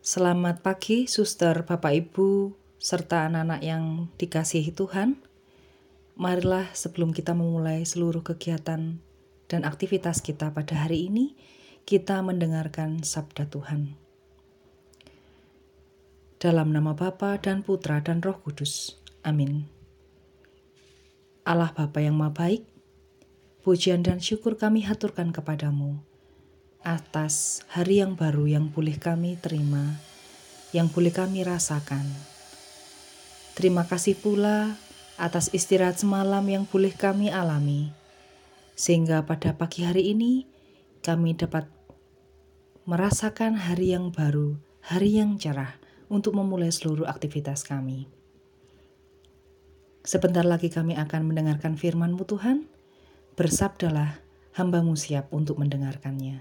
Selamat pagi, suster, bapak, ibu, serta anak-anak yang dikasihi Tuhan. Marilah, sebelum kita memulai seluruh kegiatan dan aktivitas kita pada hari ini, kita mendengarkan sabda Tuhan. Dalam nama Bapa dan Putra dan Roh Kudus. Amin. Allah Bapa yang Maha Baik, pujian dan syukur kami haturkan kepadamu atas hari yang baru yang boleh kami terima, yang boleh kami rasakan. Terima kasih pula atas istirahat semalam yang boleh kami alami, sehingga pada pagi hari ini kami dapat merasakan hari yang baru, hari yang cerah untuk memulai seluruh aktivitas kami. Sebentar lagi kami akan mendengarkan firman-Mu Tuhan, bersabdalah hambamu siap untuk mendengarkannya.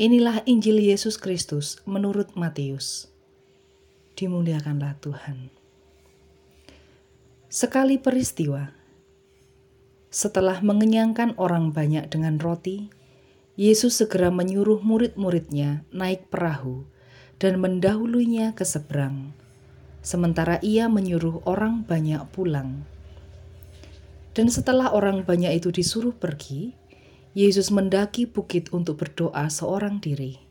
Inilah Injil Yesus Kristus menurut Matius. Dimuliakanlah Tuhan. Sekali peristiwa, setelah mengenyangkan orang banyak dengan roti, Yesus segera menyuruh murid-muridnya naik perahu dan mendahulunya ke seberang, sementara ia menyuruh orang banyak pulang. Dan setelah orang banyak itu disuruh pergi, Yesus mendaki bukit untuk berdoa seorang diri.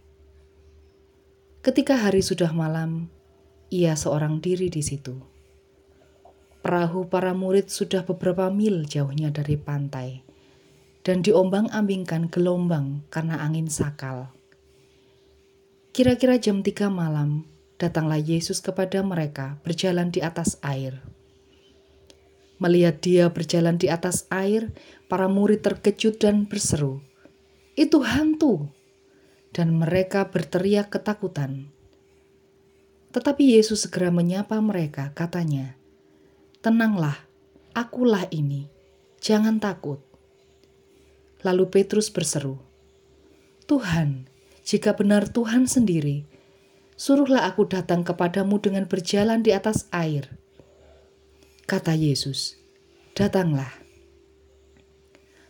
Ketika hari sudah malam, ia seorang diri di situ. Perahu para murid sudah beberapa mil jauhnya dari pantai dan diombang-ambingkan gelombang karena angin sakal. Kira-kira jam tiga malam, datanglah Yesus kepada mereka berjalan di atas air. Melihat dia berjalan di atas air, para murid terkejut dan berseru, "Itu hantu!" Dan mereka berteriak ketakutan. Tetapi Yesus segera menyapa mereka, katanya, "Tenanglah, akulah ini, jangan takut." Lalu Petrus berseru, "Tuhan, jika benar Tuhan sendiri, suruhlah aku datang kepadamu dengan berjalan di atas air." Kata Yesus, "Datanglah."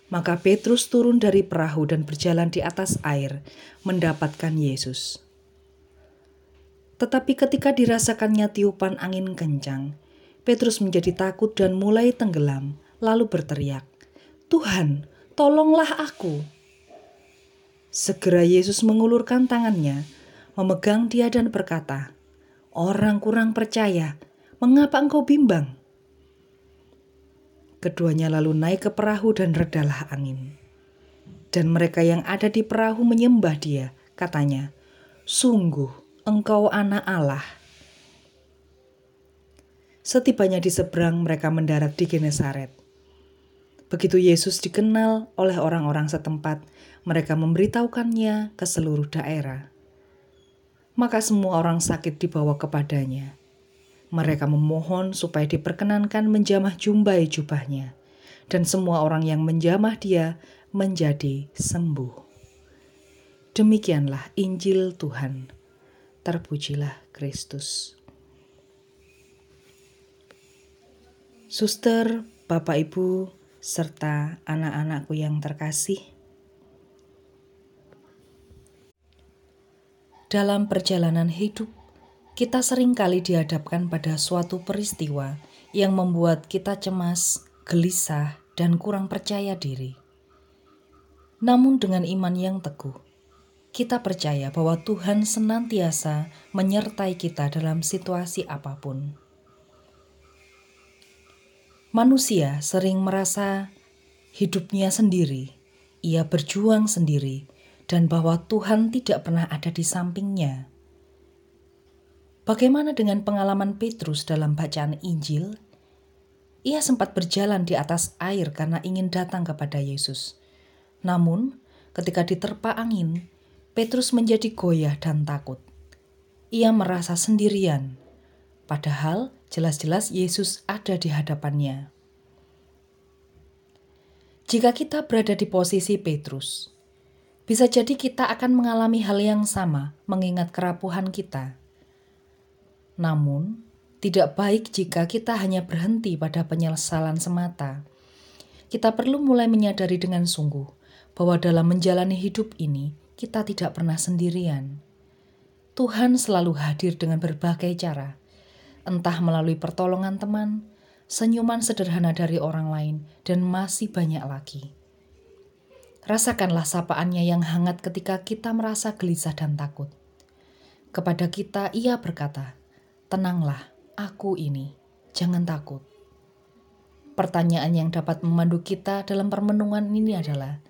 Maka Petrus turun dari perahu dan berjalan di atas air, mendapatkan Yesus. Tetapi ketika dirasakannya tiupan angin kencang, Petrus menjadi takut dan mulai tenggelam, lalu berteriak, "Tuhan, tolonglah aku!" Segera Yesus mengulurkan tangannya, memegang dia dan berkata, "Orang kurang percaya, mengapa engkau bimbang?" Keduanya lalu naik ke perahu dan redalah angin. Dan mereka yang ada di perahu menyembah dia, katanya, Sungguh, engkau anak Allah. Setibanya di seberang, mereka mendarat di Genesaret. Begitu Yesus dikenal oleh orang-orang setempat, mereka memberitahukannya ke seluruh daerah. Maka semua orang sakit dibawa kepadanya mereka memohon supaya diperkenankan menjamah jumbai jubahnya, dan semua orang yang menjamah dia menjadi sembuh. Demikianlah Injil Tuhan. Terpujilah Kristus. Suster, Bapak Ibu, serta anak-anakku yang terkasih, dalam perjalanan hidup kita sering kali dihadapkan pada suatu peristiwa yang membuat kita cemas, gelisah, dan kurang percaya diri. Namun, dengan iman yang teguh, kita percaya bahwa Tuhan senantiasa menyertai kita dalam situasi apa pun. Manusia sering merasa hidupnya sendiri, ia berjuang sendiri, dan bahwa Tuhan tidak pernah ada di sampingnya Bagaimana dengan pengalaman Petrus dalam bacaan Injil? Ia sempat berjalan di atas air karena ingin datang kepada Yesus. Namun, ketika diterpa angin, Petrus menjadi goyah dan takut. Ia merasa sendirian, padahal jelas-jelas Yesus ada di hadapannya. Jika kita berada di posisi Petrus, bisa jadi kita akan mengalami hal yang sama, mengingat kerapuhan kita namun, tidak baik jika kita hanya berhenti pada penyesalan semata. Kita perlu mulai menyadari dengan sungguh bahwa dalam menjalani hidup ini kita tidak pernah sendirian. Tuhan selalu hadir dengan berbagai cara, entah melalui pertolongan teman, senyuman sederhana dari orang lain, dan masih banyak lagi. Rasakanlah sapaannya yang hangat ketika kita merasa gelisah dan takut. Kepada kita ia berkata, Tenanglah, aku ini, jangan takut. Pertanyaan yang dapat memandu kita dalam permenungan ini adalah,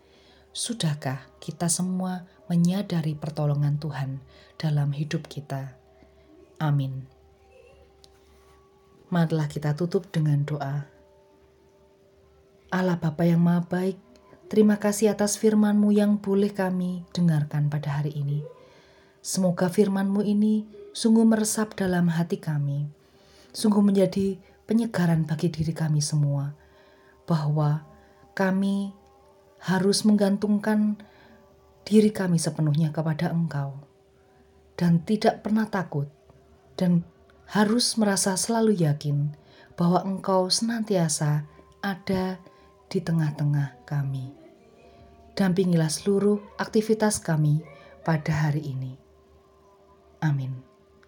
Sudahkah kita semua menyadari pertolongan Tuhan dalam hidup kita. Amin. Marilah kita tutup dengan doa. Allah Bapa yang Maha Baik, terima kasih atas firman-Mu yang boleh kami dengarkan pada hari ini. Semoga firman-Mu ini sungguh meresap dalam hati kami, sungguh menjadi penyegaran bagi diri kami semua, bahwa kami harus menggantungkan diri kami sepenuhnya kepada Engkau, dan tidak pernah takut, dan harus merasa selalu yakin bahwa Engkau senantiasa ada di tengah-tengah kami. Dampingilah seluruh aktivitas kami pada hari ini. Amin.